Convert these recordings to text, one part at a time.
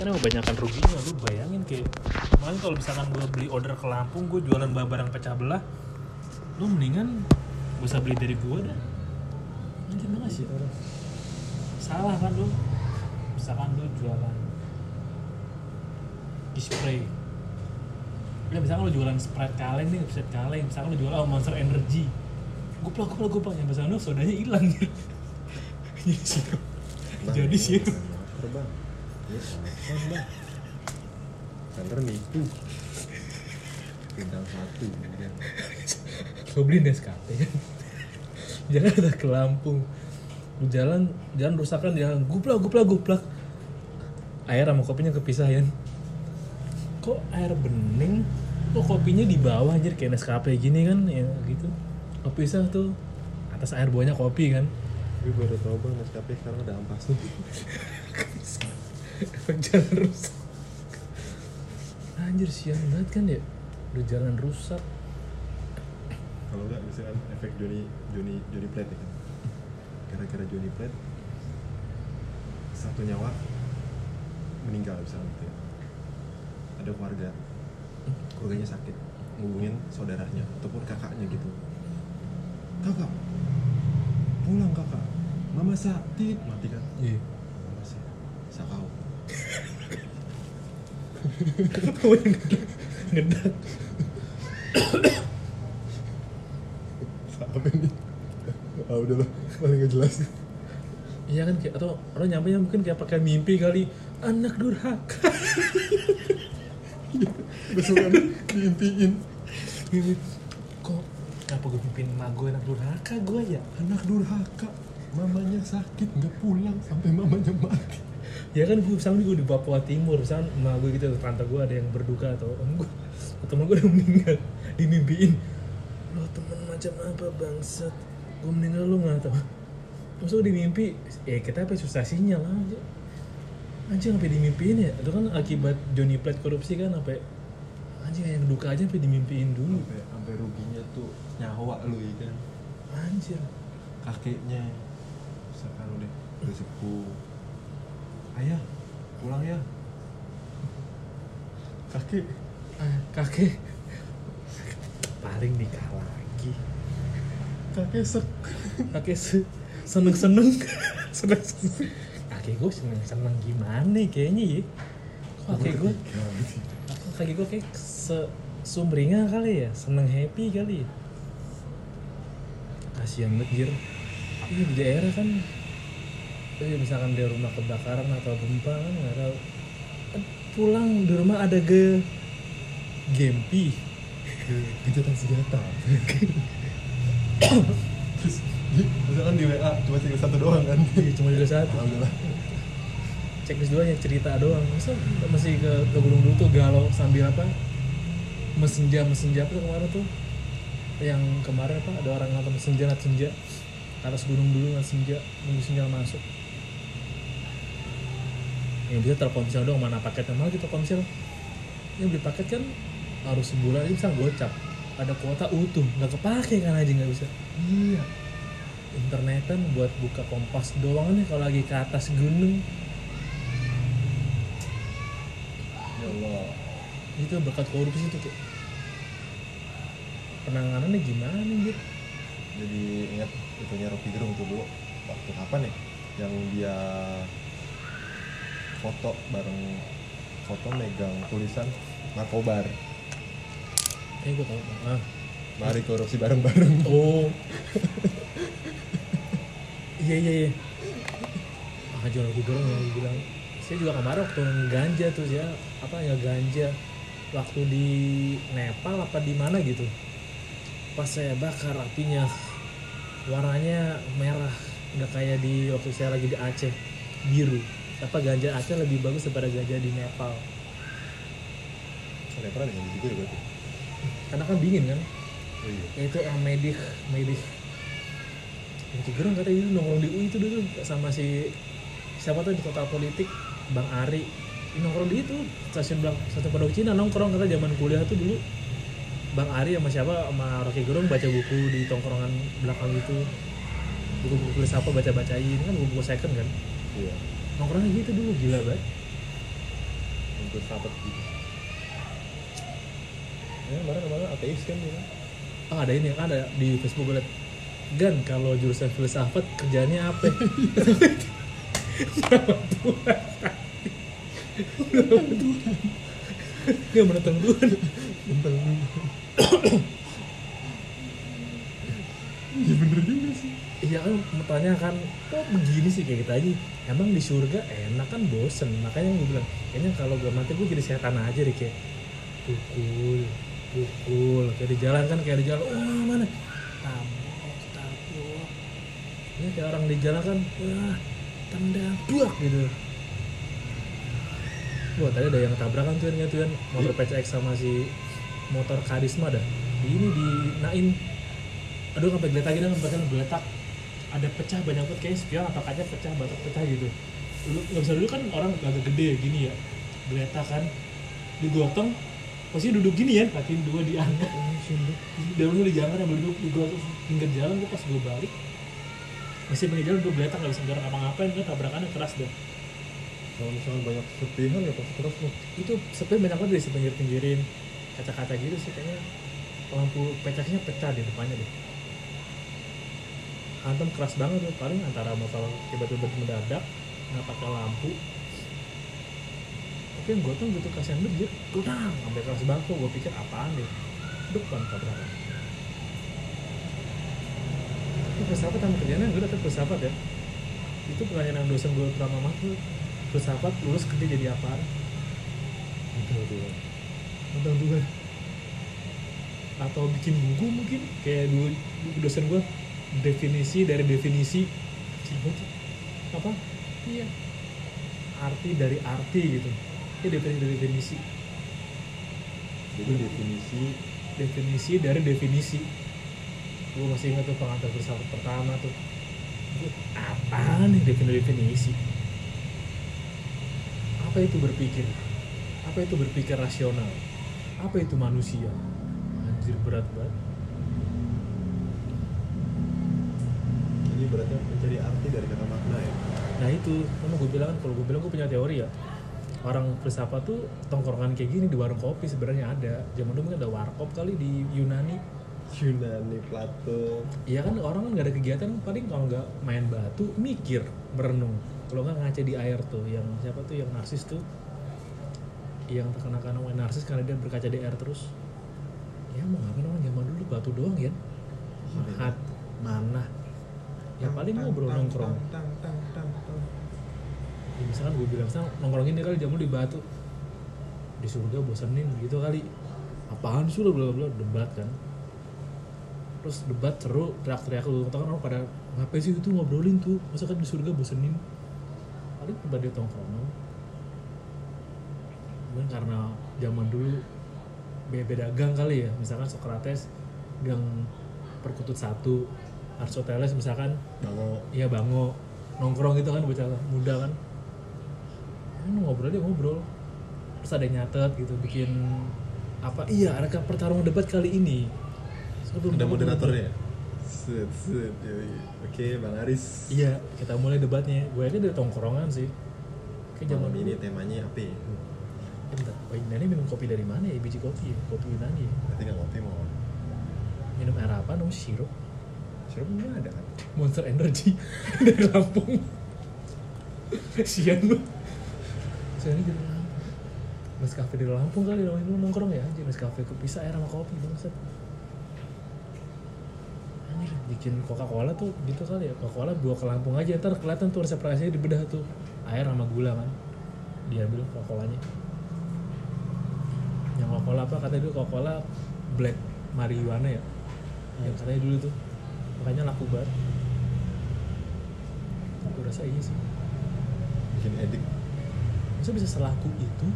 kan emang banyakan ruginya lu bayangin kayak kemarin kalau misalkan gue beli order ke Lampung gue jualan barang pecah belah lu mendingan gak usah beli dari gue dah. Anjir banget sih? Salah kan lu? Misalkan lu jualan display. Ya misalkan lu jualan Sprite kaleng nih Sprite kaleng. Misalkan lu jualan oh, Monster Energy. Goblok goblok goblok. Yang misalkan lu sodanya hilang jadi sih. Bang, jadi sih lapar, bang Kantor nipu bintang satu kan gue beli Nescafe kan jangan udah ke Lampung. Lu jalan jalan rusakan jalan. Guplak guplak guplak. Air sama kopinya kepisah ya kok air bening? Kok kopinya di bawah anjir? Kayak Nescafe gini kan ya gitu. Kepisah tuh. Atas air bawahnya kopi kan. Gue baru tau bang Nescafe sekarang ada ampas tuh efek jalan rusak. Anjir siang banget kan ya? Udah jalan rusak. Kalau enggak misalkan efek Johnny Johnny Johnny Plate ya kan? Gara-gara Johnny Plate satu nyawa meninggal misalnya gitu ya. ada keluarga. Keluarganya sakit. Ngubungin saudaranya ataupun kakaknya gitu. Kakak. Pulang kakak. Mama sakit. Mati kan? Iya mama sih sakau Oh, yang ngedak. apa nih ah udahlah paling gak jelas Iya kan kayak atau orang nyampe mungkin kayak pakai mimpi kali anak durhaka. besokan diimpiin Gini, Kok kenapa gue mimpin emak gue anak durhaka gue ya? anak durhaka mamanya sakit nggak pulang sampai mamanya mati Ya kan gue misalnya gue di Papua Timur, misalnya emak gue gitu, tante gue ada yang berduka atau om gue atau temen gue udah meninggal, dimimpiin. Lo temen macam apa bangsat? Gue meninggal lo nggak tahu. Terus gue dimimpi, ya kita apa susah sinyal aja. Anjing sampai dimimpiin ya, itu kan akibat Johnny Plate korupsi kan sampai anjing yang duka aja sampai dimimpiin dulu. sampai sampai ruginya tuh nyawa lu ya kan Anjir. kakeknya misalkan udah udah sepuh ayah pulang ya. Kakek Ah, kakek paling nikah lagi. kakek sek kakek se seneng seneng seneng seneng kakek gue seneng seneng gimana kayaknya ya kakek gue kakek gue kayak se sumringah kali ya seneng happy kali. Ya kasihan banget jir. Ini di daerah kan eh, misalkan di rumah kebakaran atau gempa kan nggak tahu. Eh, pulang di rumah ada ge gempi gencatan senjata. Terus misalkan di WA cuma tinggal satu doang kan? Iya, cuma juga satu. Alhamdulillah. Checklist doang ya cerita doang. Masa masih ke, ke gunung dulu tuh galau sambil apa? Mesin jam mesin jam tuh kemarin tuh? Yang kemarin apa? Ada orang nonton senja nat senja. Atas gunung dulu nat senja nunggu sinyal masuk yang bisa telkomsel doang mana paketnya malah kita telkomsel yang beli paket kan harus sebulan ini bisa gocap. Ada kuota utuh nggak kepake kan aja nggak bisa. Iya. Internetan buat buka kompas doang nih kalau lagi ke atas gunung. Ya Allah. Itu berkat korupsi itu kayak penanganannya gimana nih jadi ingat itunya Rocky Gerung tuh dulu waktu kapan ya? Yang dia foto bareng foto megang tulisan narkobar eh gue tau ah. Mari korupsi bareng-bareng. Oh. Iya iya iya. Ah jual gue bilang yang bilang. Saya juga kemarin waktu ganja tuh ya. Apa ya ganja. Waktu di Nepal apa di mana gitu. Pas saya bakar apinya warnanya merah. Nggak kayak di waktu saya lagi di Aceh. Biru apa ganja Aceh lebih bagus daripada ganja di Nepal? Ada pernah dengan juga ya berarti. Karena kan dingin kan? Oh iya. Ya itu yang medik medik yang gerung katanya itu nongkrong di UI itu dulu sama si siapa tuh di total politik? Bang Ari. Nongkrong di itu stasiun belakang stasiun Pondok Cina nongkrong kata zaman kuliah tuh dulu. Bang Ari sama siapa? Sama Rocky Gerung baca buku di tongkrongan belakang itu. Buku-buku tulis apa baca bacain kan buku-buku second kan? Iya nongkrongnya gitu dulu gila banget. Yang filsafat gitu. Ya kemarin kemarin ateis kan dia Ah ada ini ada di Facebook gue liat. Gan kalau jurusan filsafat kerjanya apa? Gak menentang Tuhan. tentang Iya bener juga sih Iya bertanya kan kok begini sih kayak gitu aja. Emang di surga enak kan bosen. Makanya gue bilang kayaknya kalau gue mati gue jadi setan aja deh kayak pukul pukul. Kayak di jalan kan kayak di jalan wah mana? Tabok tabok ya kayak orang di jalan kan wah tendang buak gitu. Wah tadi ada yang tabrakan tuh kan tuh motor PCX sama si motor karisma dah. Ini di Nain aduh sampai geletak gitu sampai geletak ada pecah banyak banget kayak spion atau kaca pecah batok pecah gitu. Dulu nggak bisa dulu kan orang agak gede gini ya geletak kan. Digotong pasti duduk gini ya kaki dua diangkat dan lu di jalan yang duduk di gua pinggir jalan gua pas gua balik masih pinggir jalan duduk geletak nggak bisa gerak apa-ngapain kan tabrakannya keras dah. Kalau misalnya banyak sepihan ya pasti terus loh itu sepi banyak banget dari pinggir pinggirin kaca-kaca gitu sih kayaknya. Lampu pecahnya pecah di depannya deh hantam keras banget tuh paling antara motor tiba-tiba mendadak nggak pakai lampu. Tapi yang gue tuh gitu kasihan banget dia tudang sampai keras banget tuh gue pikir apaan deh depan tabrakan tapi filsafat sama kerjanya gue dapet filsafat ya. Itu pertanyaan yang dosen gue pertama mah tuh filsafat lulus kerja jadi apaan? Gitu tuh tentang Tuhan. Atau bikin buku mungkin kayak dulu dosen gue definisi dari definisi apa? Iya. Arti dari arti gitu. Ini definisi dari definisi. Jadi definisi. Definisi dari definisi. Gue masih ingat tuh pengantar filsafat pertama tuh. Apaan nih definisi definisi? Apa itu berpikir? Apa itu berpikir rasional? Apa itu manusia? Anjir berat banget berarti mencari arti dari kata makna ya. Nah itu. Kan gue bilang kan kalau gue bilang gue punya teori ya. Orang filsafat tuh tongkrongan kayak gini di warung kopi sebenarnya ada. Zaman dulu mungkin ada warkop kali di Yunani. Yunani Plato. Iya kan orang kan nggak ada kegiatan. Paling kalau nggak main batu mikir berenung kalau nggak ngaca di air tuh yang siapa tuh yang narsis tuh. Yang terkena main narsis karena dia berkaca di air terus. Ya mau ngapain orang zaman dulu? Batu doang ya mahat mana ya paling ngobrol nongkrong. ya, misalkan gue bilang misalkan nongkrongin dia kali jamu di batu. Di surga bosenin gitu kali. Apaan sih lo bla bla debat kan. Terus debat seru teriak-teriak lu kata kan orang pada ngapain sih itu ngobrolin tuh? Masa kan di surga bosenin? Paling tempat dia tongkrongan. Mungkin karena zaman dulu beda gang kali ya. Misalkan Socrates gang perkutut satu Aristoteles misalkan. Bango. Iya bango. Nongkrong gitu kan bocah muda kan. Kan ngobrol dia ngobrol. Terus ada yang nyatet gitu bikin apa iya ada pertarungan debat kali ini. Gua ada moderatornya? set set yoi. oke bang Aris. Iya kita mulai debatnya. Gue yakin dari tongkrongan sih. Kayak zaman ini temanya apa ya? bentar. Wah, Yunani minum kopi dari mana ya? Biji kopi ya? Kopi Yunani ya? Berarti nggak ngopi mau minum air apa no sirup sirup nggak ada kan? Monster Energy dari Lampung. Sian lu. Sian dari Lampung. Nescafe dari Lampung kali dong itu nongkrong ya. Anjir Nescafe kepisah air sama kopi bangsat. Anjir bikin Coca-Cola tuh gitu kali ya. Coca-Cola bawa ke Lampung aja ntar kelihatan tuh resep rahasianya di bedah tuh. Air sama gula kan. Diambil Coca-Colanya. Yang Coca-Cola apa? Katanya dulu Coca-Cola black marijuana ya. Yang katanya dulu tuh makanya laku banget. Aku rasa iya sih. Bikin edik masa bisa selaku itu?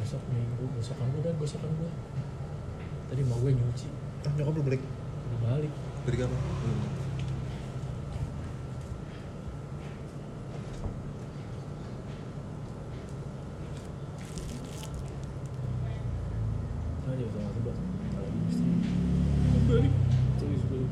Besok minggu besokan gue dan besokan gue tadi mau gue nyuci. Ah nyokap lu balik? Udah balik. Balik apa? Belum aja sama tebak balik terus balik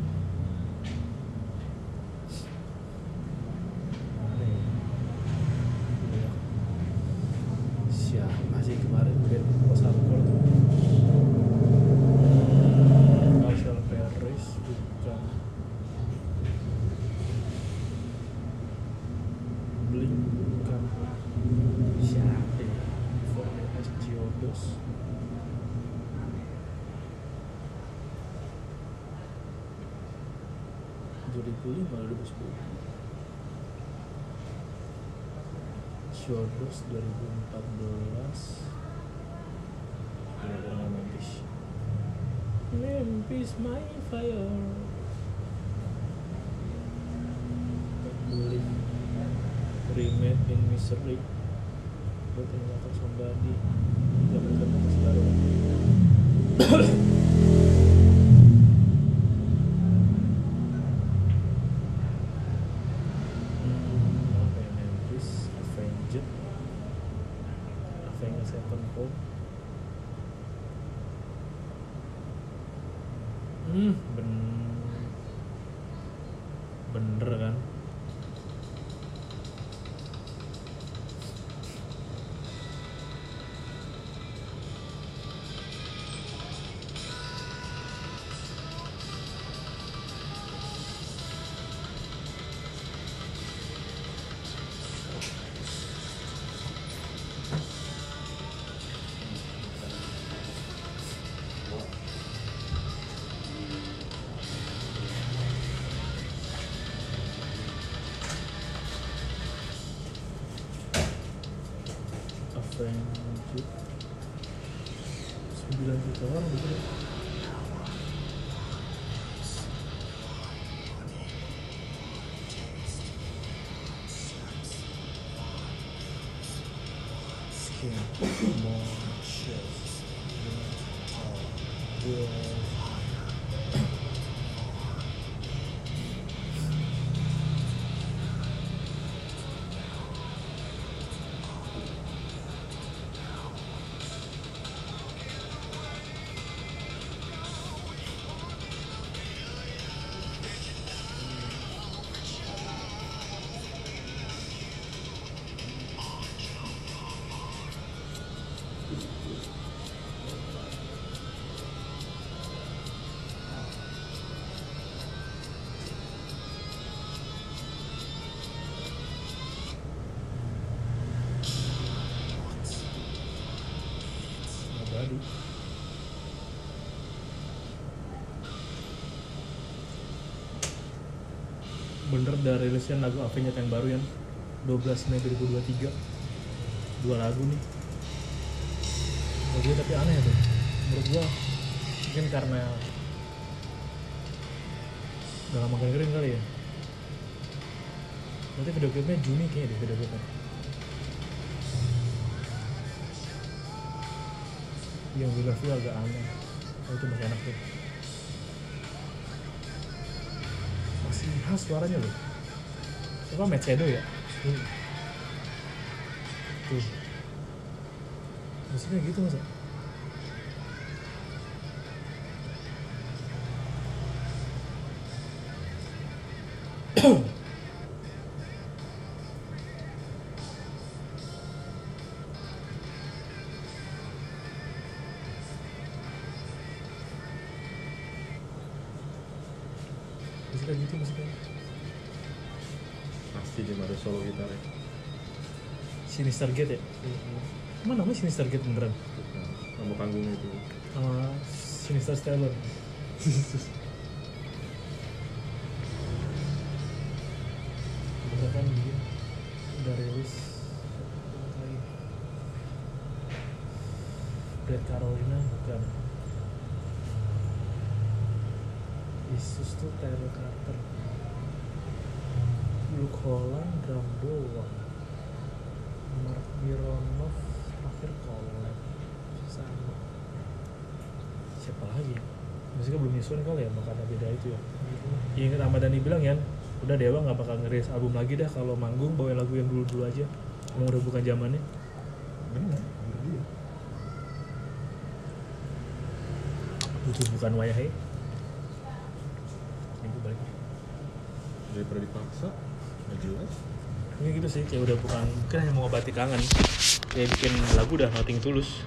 2005 2010 Showgirls 2014 Gara-gara Memphis Memphis my fire. Bullying Remade in Misery. Buat yang somebody Zaman-zaman baru 9 juta orang gitu Okay, more. Abadi. Bener udah rilisnya lagu Avenged yang baru yang 12 Mei 2023 Dua lagu nih. Gue tapi aneh tuh. Menurut gua Mungkin karena Udah lama dengerin kali ya. Berarti video klipnya Juni kayaknya deh video klipnya yang We Love You agak aneh. Oh, itu masih enak tuh. Masih khas suaranya loh. Apa Matt Shadow ya? Hmm. tuh. Musiknya gitu masa musiknya Sinister Gate ya? Emang namanya Sinister Gate beneran? Bukan. nama panggungnya itu. Sama Sinister Stellar kan dia udah rilis Red Carolina bukan. Isus tuh Tyler Carter. Luke Holland Gamboa Mark Mironov terakhir collab. Sama. Siapa lagi musiknya belum nyusun kali ya makanya beda itu ya. Iya. Ingat Ahmad Dhani bilang ya udah Dewa nggak bakal ngerilis album lagi dah kalau manggung bawain lagu yang dulu dulu aja. Emang udah bukan zamannya? Benar benar dia. Itu bukan wayahnya ini gue balik. Daripada dipaksa nggak jelas ini gitu sih kayak udah bukan mungkin hanya mau ngobati kangen. Kayak bikin lagu udah nothing tulus